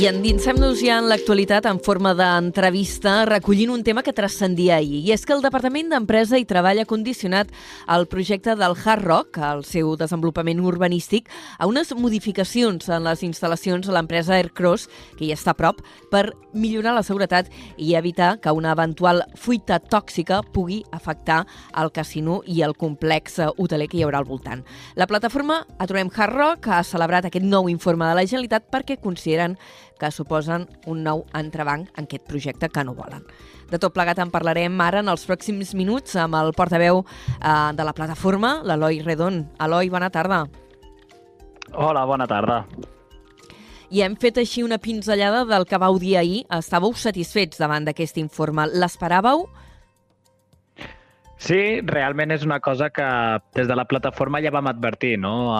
I endinsem-nos ja en l'actualitat en forma d'entrevista, recollint un tema que transcendia ahir. I és que el Departament d'Empresa i Treball ha condicionat el projecte del Hard Rock, el seu desenvolupament urbanístic, a unes modificacions en les instal·lacions de l'empresa Aircross, que hi està a prop, per millorar la seguretat i evitar que una eventual fuita tòxica pugui afectar el casino i el complex hoteler que hi haurà al voltant. La plataforma Aturem Hard Rock ha celebrat aquest nou informe de la Generalitat perquè consideren que suposen un nou entrebanc en aquest projecte que no volen. De tot plegat en parlarem ara en els pròxims minuts amb el portaveu eh, de la plataforma, l'Eloi Redon. Eloi, bona tarda. Hola, bona tarda. I hem fet així una pinzellada del que vau dir ahir. Estàveu satisfets davant d'aquest informe. L'esperàveu? Sí, realment és una cosa que des de la plataforma ja vam advertir. No?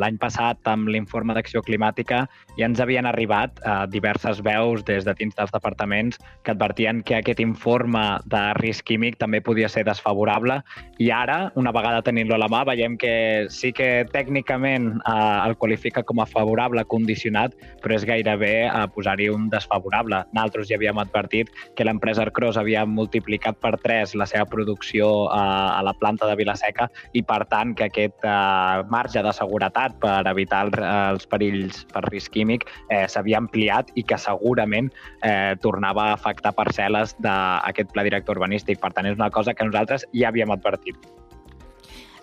L'any passat, amb l'informe d'acció climàtica, ja ens havien arribat uh, diverses veus des de dins dels departaments que advertien que aquest informe de risc químic també podia ser desfavorable i ara, una vegada tenint-lo a la mà, veiem que sí que tècnicament uh, el qualifica com a favorable condicionat, però és gairebé uh, posar-hi un desfavorable. Nosaltres ja havíem advertit que l'empresa Arcros havia multiplicat per 3 la seva producció a, a la planta de Vilaseca i, per tant, que aquest eh, marge de seguretat per evitar el, els perills per risc químic eh, s'havia ampliat i que segurament eh, tornava a afectar parcel·les d'aquest pla director urbanístic. Per tant, és una cosa que nosaltres ja havíem advertit.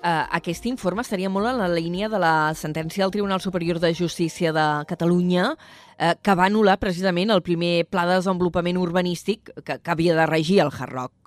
Uh, aquest informe estaria molt en la línia de la sentència del Tribunal Superior de Justícia de Catalunya uh, que va anul·lar precisament el primer pla de desenvolupament urbanístic que, que havia de regir el Hard Rock.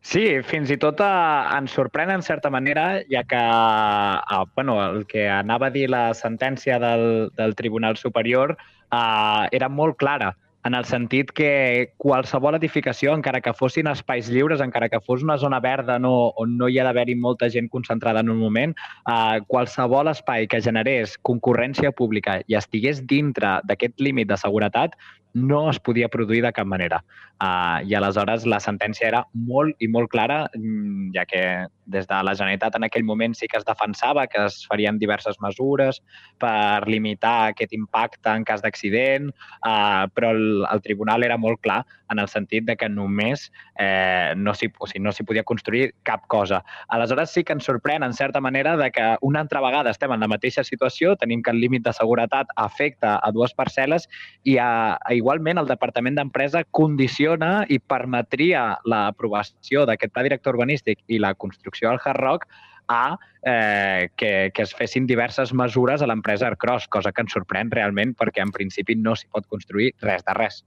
Sí, fins i tot eh, ens sorprèn en certa manera, ja que eh, bueno, el que anava a dir la sentència del, del Tribunal Superior eh, era molt clara en el sentit que qualsevol edificació, encara que fossin espais lliures, encara que fos una zona verda no, on no hi ha d'haver-hi molta gent concentrada en un moment, eh, qualsevol espai que generés concurrència pública i estigués dintre d'aquest límit de seguretat no es podia produir de cap manera. Uh, I aleshores la sentència era molt i molt clara, mm, ja que des de la Generalitat en aquell moment sí que es defensava que es farien diverses mesures per limitar aquest impacte en cas d'accident, uh, però el, el tribunal era molt clar en el sentit de que només eh, no s'hi o sigui, no podia construir cap cosa. Aleshores sí que ens sorprèn, en certa manera, de que una altra vegada estem en la mateixa situació, tenim que el límit de seguretat afecta a dues parcel·les i a, a igualment el Departament d'Empresa condiciona i permetria l'aprovació d'aquest pla director urbanístic i la construcció al Hard Rock a eh, que, que es fessin diverses mesures a l'empresa Aircross, cosa que ens sorprèn realment perquè en principi no s'hi pot construir res de res.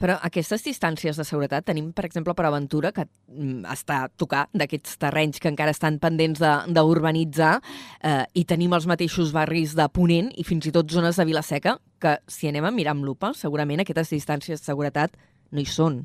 Però aquestes distàncies de seguretat tenim, per exemple, per Aventura, que mm, està a tocar d'aquests terrenys que encara estan pendents d'urbanitzar, eh, i tenim els mateixos barris de Ponent i fins i tot zones de Vilaseca, que si anem a mirar amb lupa, segurament aquestes distàncies de seguretat no hi són.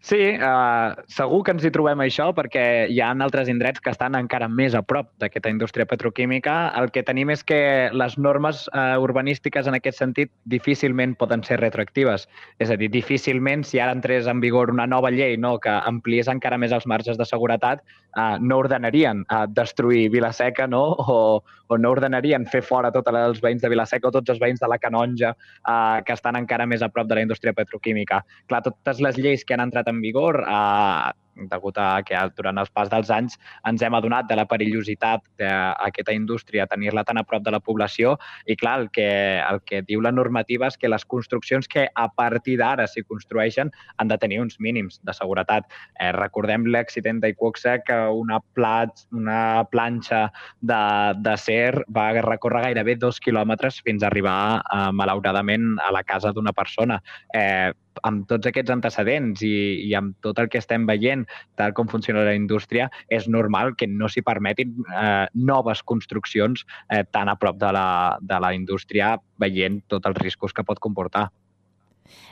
Sí, uh, segur que ens hi trobem això perquè hi ha altres indrets que estan encara més a prop d'aquesta indústria petroquímica. El que tenim és que les normes uh, urbanístiques en aquest sentit difícilment poden ser retroactives. És a dir, difícilment, si ara entrés en vigor una nova llei no, que ampliés encara més els marges de seguretat, uh, no ordenarien uh, destruir Vilaseca no? o, o no ordenarien fer fora tots els veïns de Vilaseca o tots els veïns de la Canonja uh, que estan encara més a prop de la indústria petroquímica. Clar, totes les lleis que han entrat en en vigor eh, degut a que durant els pas dels anys ens hem adonat de la perillositat d'aquesta indústria, tenir-la tan a prop de la població i, clar, el que, el que diu la normativa és que les construccions que a partir d'ara s'hi construeixen han de tenir uns mínims de seguretat. Eh, recordem l'accident d'Iquoxa que una, plat, una planxa de, ser va recórrer gairebé dos quilòmetres fins a arribar, eh, malauradament, a la casa d'una persona. Eh, amb tots aquests antecedents i, i amb tot el que estem veient tal com funciona la indústria, és normal que no s'hi permetin eh, noves construccions eh, tan a prop de la, de la indústria veient tots els riscos que pot comportar.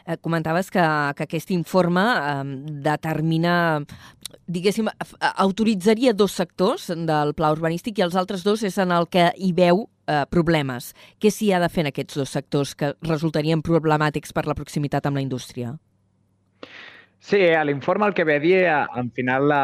Eh, comentaves que, que aquest informe eh, determina, diguéssim, autoritzaria dos sectors del pla urbanístic i els altres dos és en el que hi veu eh, problemes. Què s'hi ha de fer en aquests dos sectors que resultarien problemàtics per la proximitat amb la indústria? Sí, l'informe el que ve a dir, al final la,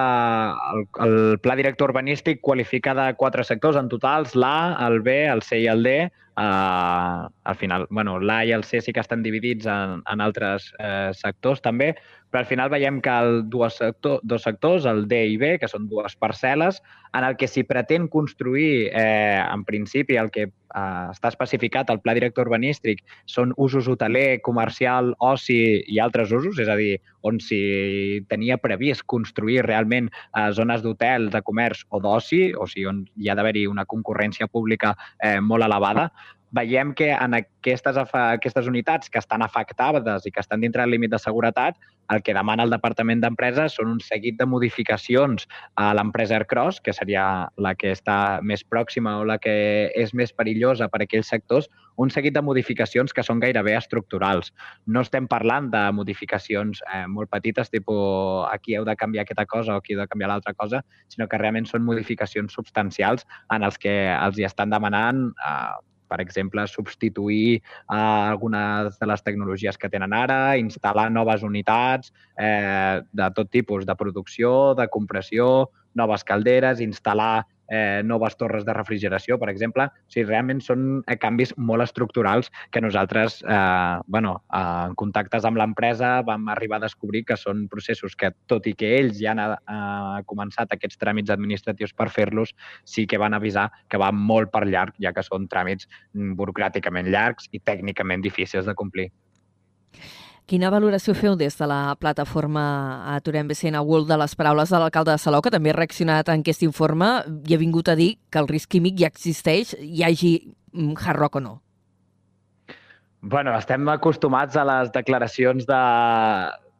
el, el pla director urbanístic qualifica de quatre sectors en totals, l'A, el B, el C i el D, Uh, al final, bueno, l'A i el C sí que estan dividits en, en altres eh, sectors també, però al final veiem que el dues sector, dos sectors, el D i B, que són dues parcel·les, en el que s'hi pretén construir, eh, en principi, el que eh, està especificat al pla director urbanístic són usos hoteler, comercial, oci i altres usos, és a dir, on s'hi tenia previst construir realment eh, zones d'hotel, de comerç o d'oci, o sigui, on hi ha d'haver-hi una concurrència pública eh, molt elevada, veiem que en aquestes, aquestes unitats que estan afectades i que estan dintre del límit de seguretat, el que demana el Departament d'Empresa són un seguit de modificacions a l'empresa Aircross, que seria la que està més pròxima o la que és més perillosa per a aquells sectors, un seguit de modificacions que són gairebé estructurals. No estem parlant de modificacions eh, molt petites, tipus aquí heu de canviar aquesta cosa o aquí heu de canviar l'altra cosa, sinó que realment són modificacions substancials en els que els hi estan demanant eh, per exemple, substituir uh, algunes de les tecnologies que tenen ara, instal·lar noves unitats eh, de tot tipus, de producció, de compressió, noves calderes, instal·lar eh, noves torres de refrigeració, per exemple. O sigui, realment són eh, canvis molt estructurals que nosaltres, eh, bueno, eh, en contactes amb l'empresa vam arribar a descobrir que són processos que, tot i que ells ja han eh, començat aquests tràmits administratius per fer-los, sí que van avisar que van molt per llarg, ja que són tràmits mm, burocràticament llargs i tècnicament difícils de complir. Quina valoració feu des de la plataforma Aturem BCN World de les paraules de l'alcalde de Salou, que també ha reaccionat en aquest informe i ha vingut a dir que el risc químic ja existeix, hi hagi mm, hard rock o no? Bueno, estem acostumats a les declaracions de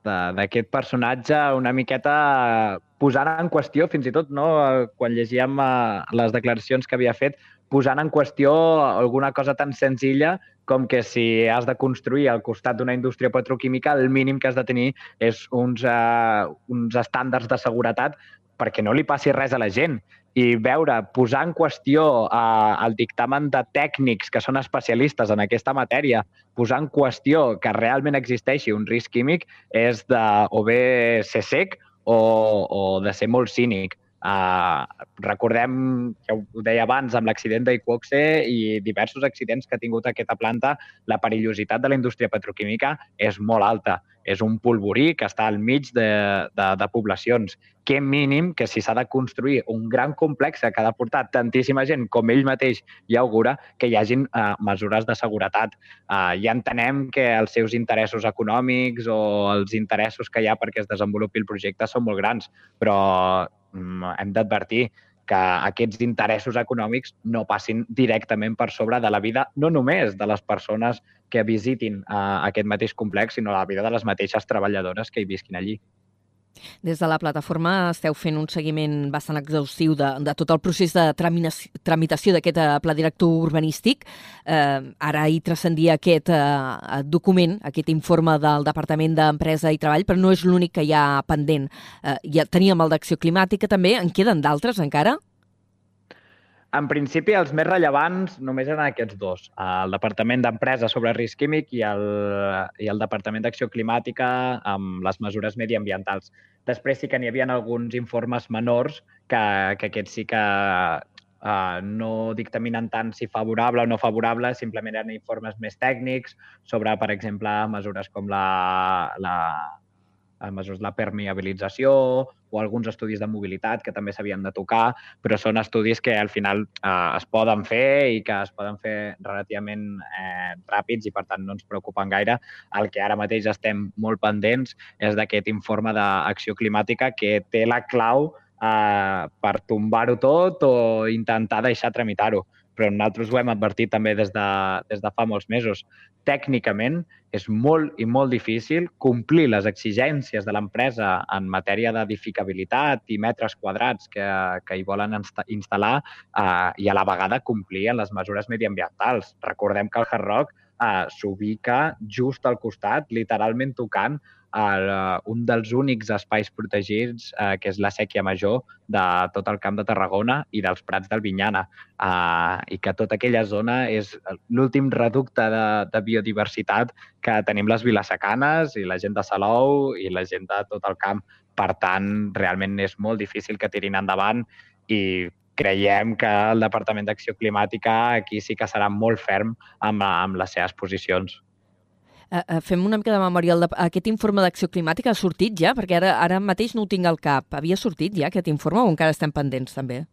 d'aquest personatge una miqueta posant en qüestió, fins i tot no, quan llegíem eh, les declaracions que havia fet, posant en qüestió alguna cosa tan senzilla com que si has de construir al costat d'una indústria petroquímica, el mínim que has de tenir és uns, uh, uns estàndards de seguretat perquè no li passi res a la gent. I veure, posar en qüestió uh, el dictamen de tècnics que són especialistes en aquesta matèria, posar en qüestió que realment existeixi un risc químic és de o bé ser sec o, o de ser molt cínic. Uh, recordem, que ho deia abans, amb l'accident d'Iquoxe i diversos accidents que ha tingut aquesta planta, la perillositat de la indústria petroquímica és molt alta. És un polvorí que està al mig de, de, de poblacions. Què mínim que si s'ha de construir un gran complex que ha de portar tantíssima gent com ell mateix ja augura que hi hagin uh, mesures de seguretat. Uh, ja entenem que els seus interessos econòmics o els interessos que hi ha perquè es desenvolupi el projecte són molt grans, però hem d'advertir que aquests interessos econòmics no passin directament per sobre de la vida, no només de les persones que visitin uh, aquest mateix complex, sinó la vida de les mateixes treballadores que hi visquin allí. Des de la plataforma esteu fent un seguiment bastant exhaustiu de, de tot el procés de tramitació d'aquest eh, pla director urbanístic. Eh, ara hi transcendia aquest eh, document, aquest informe del Departament d'Empresa i Treball, però no és l'únic que hi ha pendent. Eh, ja teníem el d'acció climàtica també, en queden d'altres encara? En principi, els més rellevants només eren aquests dos. El Departament d'Empresa sobre risc químic i el, i el Departament d'Acció Climàtica amb les mesures mediambientals. Després sí que n'hi havia alguns informes menors que, que aquests sí que uh, no dictaminen tant si favorable o no favorable, simplement eren informes més tècnics sobre, per exemple, mesures com la, la, mesures la permeabilització o alguns estudis de mobilitat que també s'havien de tocar, però són estudis que al final eh, es poden fer i que es poden fer relativament eh, ràpids i per tant no ens preocupen gaire. El que ara mateix estem molt pendents és d'aquest informe d'acció climàtica que té la clau eh, per tombar-ho tot o intentar deixar tramitar-ho però nosaltres ho hem advertit també des de, des de fa molts mesos. Tècnicament és molt i molt difícil complir les exigències de l'empresa en matèria d'edificabilitat i metres quadrats que, que hi volen instal·lar eh, i a la vegada complir en les mesures mediambientals. Recordem que el Hard Rock eh, s'ubica just al costat, literalment tocant el, uh, un dels únics espais protegits, uh, que és la sèquia major de tot el camp de Tarragona i dels Prats del Vinyana, uh, i que tota aquella zona és l'últim reducte de, de biodiversitat que tenim les vilasecanes i la gent de Salou i la gent de tot el camp. Per tant, realment és molt difícil que tirin endavant i creiem que el Departament d'Acció Climàtica aquí sí que serà molt ferm amb, amb les seves posicions. Uh, fem una mica de memòria. Aquest informe d'acció climàtica ha sortit ja? Perquè ara, ara mateix no ho tinc al cap. Havia sortit ja aquest informe o encara estem pendents també?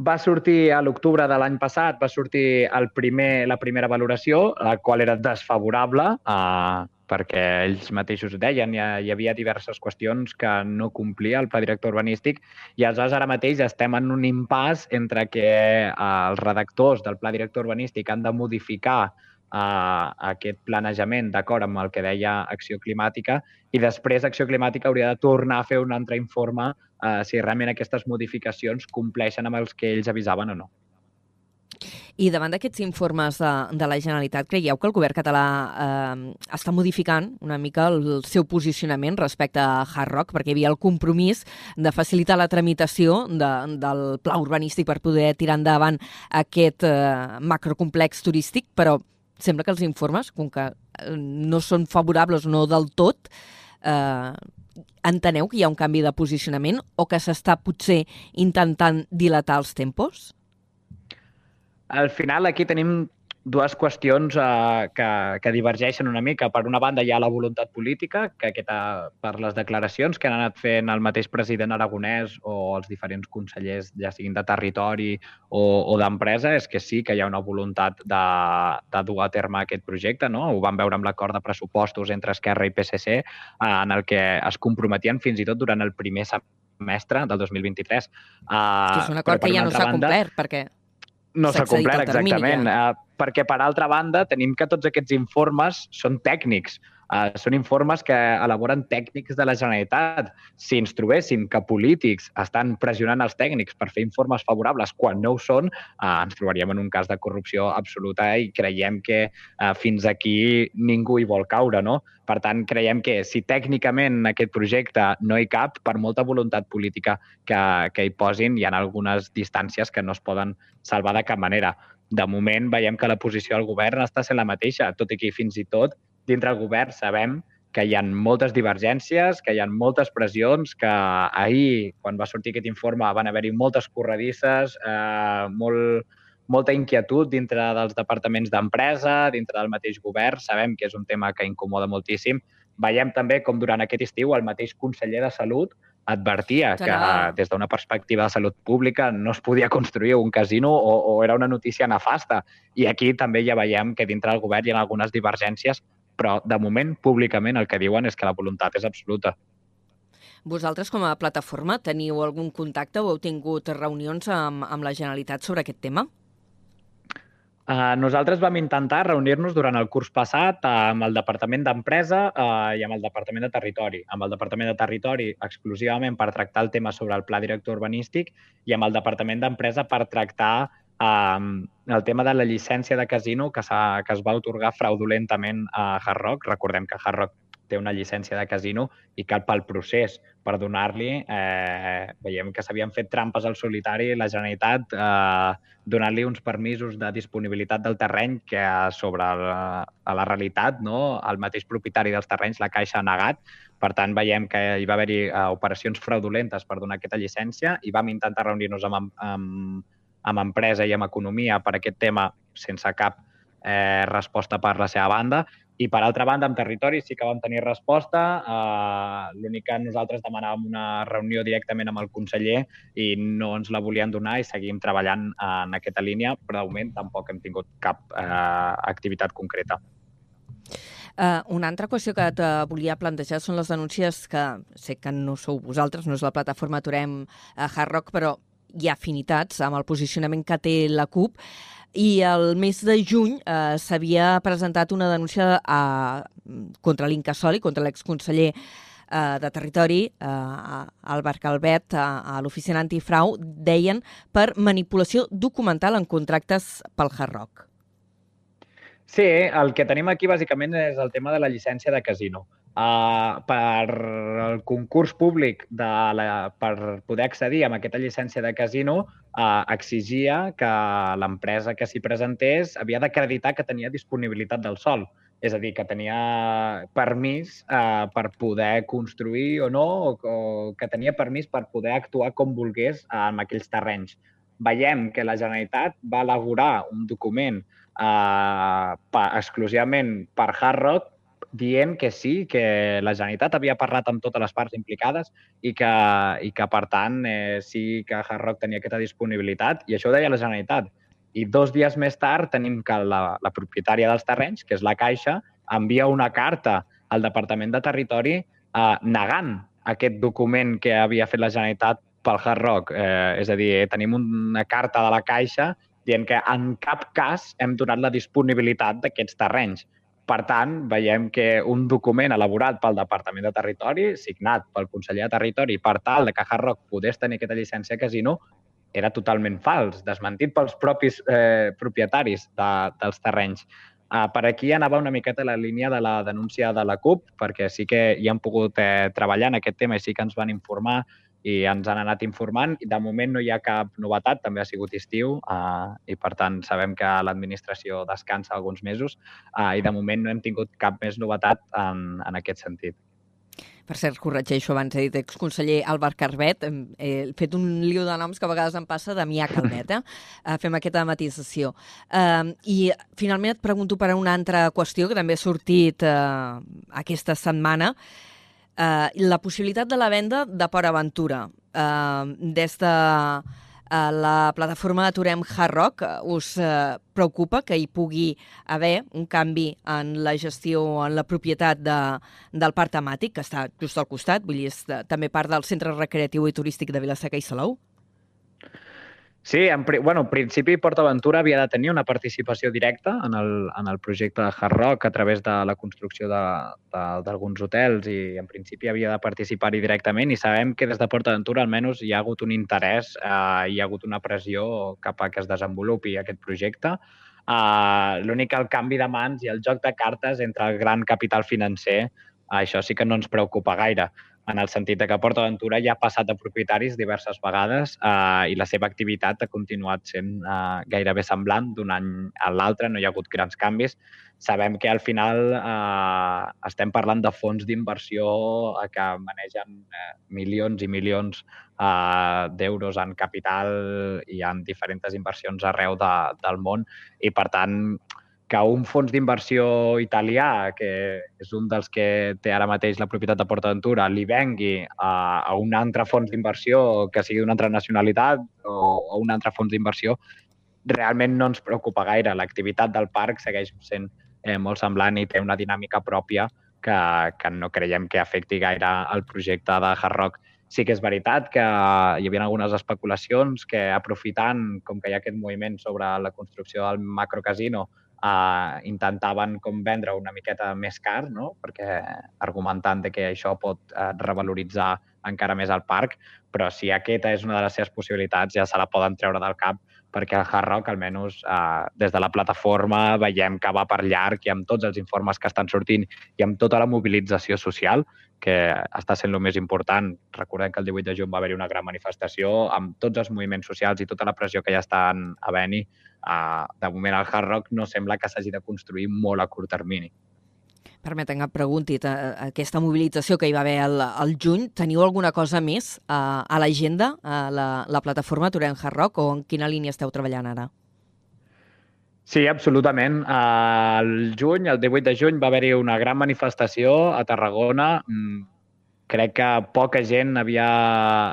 Va sortir a l'octubre de l'any passat, va sortir el primer, la primera valoració, la qual era desfavorable, uh, perquè ells mateixos deien hi, hi havia diverses qüestions que no complia el pla director urbanístic i aleshores ara mateix estem en un impàs entre que uh, els redactors del pla director urbanístic han de modificar a aquest planejament d'acord amb el que deia Acció Climàtica i després Acció Climàtica hauria de tornar a fer un altre informe eh, si realment aquestes modificacions compleixen amb els que ells avisaven o no. I davant d'aquests informes de, de la Generalitat, creieu que el govern català eh, està modificant una mica el seu posicionament respecte a Hard Rock, perquè hi havia el compromís de facilitar la tramitació de, del pla urbanístic per poder tirar endavant aquest eh, macrocomplex turístic, però sembla que els informes, com que eh, no són favorables no del tot, eh, enteneu que hi ha un canvi de posicionament o que s'està potser intentant dilatar els tempos? Al final aquí tenim dues qüestions eh, que, que divergeixen una mica. Per una banda, hi ha la voluntat política, que aquesta, per les declaracions que han anat fent el mateix president aragonès o els diferents consellers, ja siguin de territori o, o d'empresa, és que sí que hi ha una voluntat de, de dur a terme aquest projecte. No? Ho vam veure amb l'acord de pressupostos entre Esquerra i PSC, eh, en el que es comprometien fins i tot durant el primer semestre del 2023. Uh, que és un acord que ja no s'ha complert, perquè no s'ha complert, exactament. Ja. Uh, perquè, per altra banda, tenim que tots aquests informes són tècnics. Uh, són informes que elaboren tècnics de la Generalitat. Si ens trobéssim que polítics estan pressionant els tècnics per fer informes favorables quan no ho són, uh, ens trobaríem en un cas de corrupció absoluta i creiem que uh, fins aquí ningú hi vol caure. No? Per tant, creiem que si tècnicament en aquest projecte no hi cap, per molta voluntat política que, que hi posin, hi ha algunes distàncies que no es poden salvar de cap manera. De moment veiem que la posició del govern està sent la mateixa, tot i que fins i tot dintre del govern sabem que hi ha moltes divergències, que hi ha moltes pressions, que ahir, quan va sortir aquest informe, van haver-hi moltes corredisses, eh, molt, molta inquietud dintre dels departaments d'empresa, dintre del mateix govern. Sabem que és un tema que incomoda moltíssim. Veiem també com durant aquest estiu el mateix conseller de Salut advertia que des d'una perspectiva de salut pública no es podia construir un casino o, o era una notícia nefasta. I aquí també ja veiem que dintre del govern hi ha algunes divergències però de moment, públicament, el que diuen és que la voluntat és absoluta. Vosaltres, com a plataforma, teniu algun contacte o heu tingut reunions amb, amb la Generalitat sobre aquest tema? Uh, nosaltres vam intentar reunir-nos durant el curs passat amb el Departament d'Empresa uh, i amb el Departament de Territori. Amb el Departament de Territori exclusivament per tractar el tema sobre el pla director urbanístic i amb el Departament d'Empresa per tractar Um, el tema de la llicència de casino que, que es va otorgar fraudulentament a Hard Rock. Recordem que Hard Rock té una llicència de casino i cal pel procés per donar-li. Eh, veiem que s'havien fet trampes al solitari la Generalitat eh, donant-li uns permisos de disponibilitat del terreny que sobre la, la realitat no, el mateix propietari dels terrenys, la Caixa, ha negat. Per tant, veiem que hi va haver-hi eh, operacions fraudulentes per donar aquesta llicència i vam intentar reunir-nos amb, amb amb empresa i amb economia per aquest tema sense cap eh, resposta per la seva banda. I, per altra banda, amb territori sí que vam tenir resposta. Eh, L'únic que nosaltres demanàvem una reunió directament amb el conseller i no ens la volien donar i seguim treballant en aquesta línia, però de moment tampoc hem tingut cap eh, activitat concreta. Uh, una altra qüestió que te volia plantejar són les denúncies que sé que no sou vosaltres, no és la plataforma Aturem a Hard Rock, però ha afinitats amb el posicionament que té la CUP i el mes de juny eh, s'havia presentat una denúncia a, contra l'Incasol i contra l'exconseller eh, de Territori, eh, Albert Calvet, a, a l'oficina antifrau, deien per manipulació documental en contractes pel Hard Rock. Sí, el que tenim aquí bàsicament és el tema de la llicència de casino uh, per el concurs públic de la, per poder accedir a aquesta llicència de casino uh, exigia que l'empresa que s'hi presentés havia d'acreditar que tenia disponibilitat del sol. És a dir, que tenia permís uh, per poder construir o no, o, o que tenia permís per poder actuar com volgués uh, en aquells terrenys. veiem que la Generalitat va elaborar un document eh, pa, exclusivament per Hard Rock dient que sí, que la Generalitat havia parlat amb totes les parts implicades i que, i que per tant, eh, sí que Hard Rock tenia aquesta disponibilitat, i això ho deia la Generalitat. I dos dies més tard tenim que la, la propietària dels terrenys, que és la Caixa, envia una carta al Departament de Territori eh, negant aquest document que havia fet la Generalitat pel Hard Rock. Eh, és a dir, tenim una carta de la Caixa dient que en cap cas hem donat la disponibilitat d'aquests terrenys. Per tant, veiem que un document elaborat pel Departament de Territori, signat pel conseller de Territori, per tal de que Hard Rock pogués tenir aquesta llicència de casino, era totalment fals, desmentit pels propis eh, propietaris de, dels terrenys. Uh, per aquí anava una miqueta la línia de la denúncia de la CUP, perquè sí que hi han pogut eh, treballar en aquest tema i sí que ens van informar i ens han anat informant. De moment no hi ha cap novetat, també ha sigut estiu uh, i per tant sabem que l'administració descansa alguns mesos uh, i de moment no hem tingut cap més novetat en, en aquest sentit. Per cert, corregeixo abans, he dit exconseller Albert Carvet, he fet un liu de noms que a vegades em passa de Mià Calvet, eh? fem aquesta matisació. Uh, I finalment et pregunto per una altra qüestió que també ha sortit uh, aquesta setmana, eh, la possibilitat de la venda de Port Aventura. Eh, des de eh, la plataforma Aturem Hard Rock us eh, preocupa que hi pugui haver un canvi en la gestió, en la propietat de, del parc temàtic, que està just al costat, vull dir, és també part del Centre Recreatiu i Turístic de Vilaseca i Salou? Sí, en, bueno, en principi PortAventura havia de tenir una participació directa en el, en el projecte de Hard Rock a través de la construcció d'alguns hotels i en principi havia de participar-hi directament i sabem que des de PortAventura almenys hi ha hagut un interès, eh, hi ha hagut una pressió cap a que es desenvolupi aquest projecte. Eh, L'únic el canvi de mans i el joc de cartes entre el gran capital financer, això sí que no ens preocupa gaire en el sentit de que PortAventura ja ha passat a propietaris diverses vegades eh, i la seva activitat ha continuat sent eh, gairebé semblant d'un any a l'altre, no hi ha hagut grans canvis. Sabem que al final eh, estem parlant de fons d'inversió eh, que manegen eh, milions i milions eh, d'euros en capital i en diferents inversions arreu de, del món i, per tant, que un fons d'inversió italià, que és un dels que té ara mateix la propietat de PortAventura, li vengui a, a un altre fons d'inversió que sigui d'una altra nacionalitat o, o un altre fons d'inversió, realment no ens preocupa gaire. L'activitat del parc segueix sent eh, molt semblant i té una dinàmica pròpia que, que no creiem que afecti gaire el projecte de Hard Rock. Sí que és veritat que hi havia algunes especulacions que aprofitant com que hi ha aquest moviment sobre la construcció del macrocasino eh, intentaven com vendre una miqueta més car, no? perquè argumentant de que això pot eh, revaloritzar encara més el parc, però si aquesta és una de les seves possibilitats ja se la poden treure del cap perquè el Hard Rock, almenys eh, des de la plataforma, veiem que va per llarg i amb tots els informes que estan sortint i amb tota la mobilització social, que està sent el més important. Recordem que el 18 de juny va haver-hi una gran manifestació amb tots els moviments socials i tota la pressió que ja estan a venir Uh, de moment el Hard Rock no sembla que s'hagi de construir molt a curt termini. Permetem que pregunti, aquesta mobilització que hi va haver al, al juny, teniu alguna cosa més uh, a l'agenda, a la, la plataforma Torem Hard Rock, o en quina línia esteu treballant ara? Sí, absolutament. Al juny, el 18 de juny, va haver-hi una gran manifestació a Tarragona mm, crec que poca gent havia,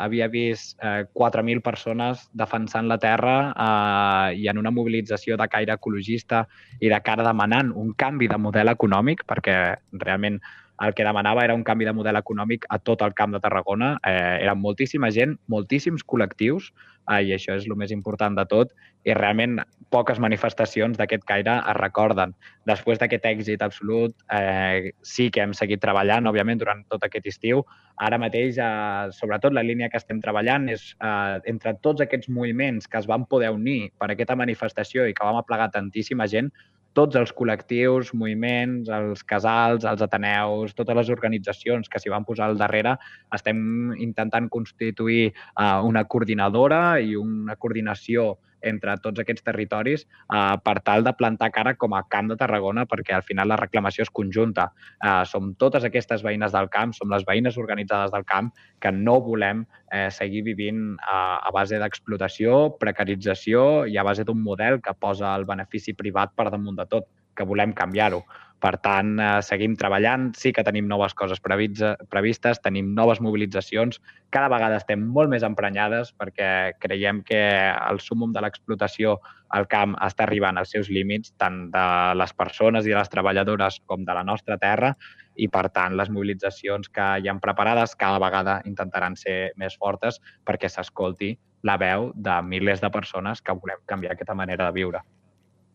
havia vist eh, 4.000 persones defensant la terra eh, i en una mobilització de caire ecologista i de cara demanant un canvi de model econòmic, perquè realment el que demanava era un canvi de model econòmic a tot el camp de Tarragona. Eh, era moltíssima gent, moltíssims col·lectius, eh, i això és el més important de tot, i realment poques manifestacions d'aquest caire es recorden. Després d'aquest èxit absolut, eh, sí que hem seguit treballant, òbviament, durant tot aquest estiu. Ara mateix, eh, sobretot, la línia que estem treballant és eh, entre tots aquests moviments que es van poder unir per aquesta manifestació i que vam aplegar tantíssima gent, tots els col·lectius, moviments, els casals, els ateneus, totes les organitzacions que s'hi van posar al darrere, estem intentant constituir uh, una coordinadora i una coordinació entre tots aquests territoris eh, per tal de plantar cara com a Camp de Tarragona, perquè al final la reclamació és conjunta. Eh, som totes aquestes veïnes del camp, som les veïnes organitzades del camp que no volem eh, seguir vivint a, a base d'explotació, precarització i a base d'un model que posa el benefici privat per damunt de tot, que volem canviar-ho. Per tant, eh, seguim treballant, sí que tenim noves coses previstes, tenim noves mobilitzacions, cada vegada estem molt més emprenyades perquè creiem que el súmum de l'explotació al camp està arribant als seus límits, tant de les persones i de les treballadores com de la nostra terra, i per tant les mobilitzacions que hi han preparades cada vegada intentaran ser més fortes perquè s'escolti la veu de milers de persones que volem canviar aquesta manera de viure.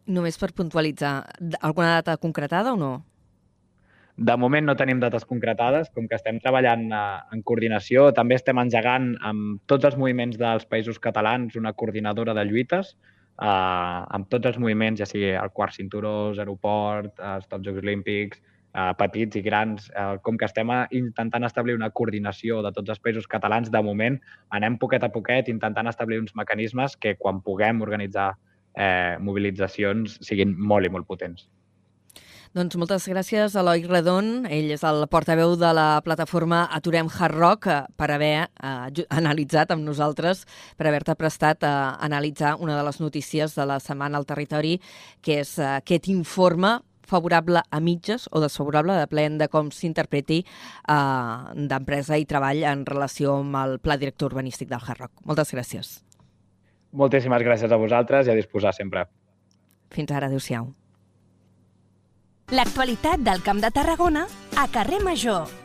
Només per puntualitzar, alguna data concretada o no? De moment no tenim dates concretades, com que estem treballant eh, en coordinació, també estem engegant amb tots els moviments dels països catalans una coordinadora de lluites, eh, amb tots els moviments, ja sigui el quart cinturó, aeroport, els Tots Jocs Olímpics, eh, petits i grans, eh, com que estem intentant establir una coordinació de tots els països catalans, de moment anem poquet a poquet intentant establir uns mecanismes que quan puguem organitzar eh, mobilitzacions siguin molt i molt potents. Doncs moltes gràcies a Eloi Redon. Ell és el portaveu de la plataforma Aturem Hard Rock eh, per haver eh, analitzat amb nosaltres, per haver-te prestat a analitzar una de les notícies de la setmana al territori, que és eh, aquest informe favorable a mitges o desfavorable, depèn de com s'interpreti eh, d'empresa i treball en relació amb el pla director urbanístic del Hard Rock. Moltes gràcies. Moltíssimes gràcies a vosaltres i a disposar sempre. Fins ara, adeu-siau. L'actualitat del Camp de Tarragona a Carrer Major.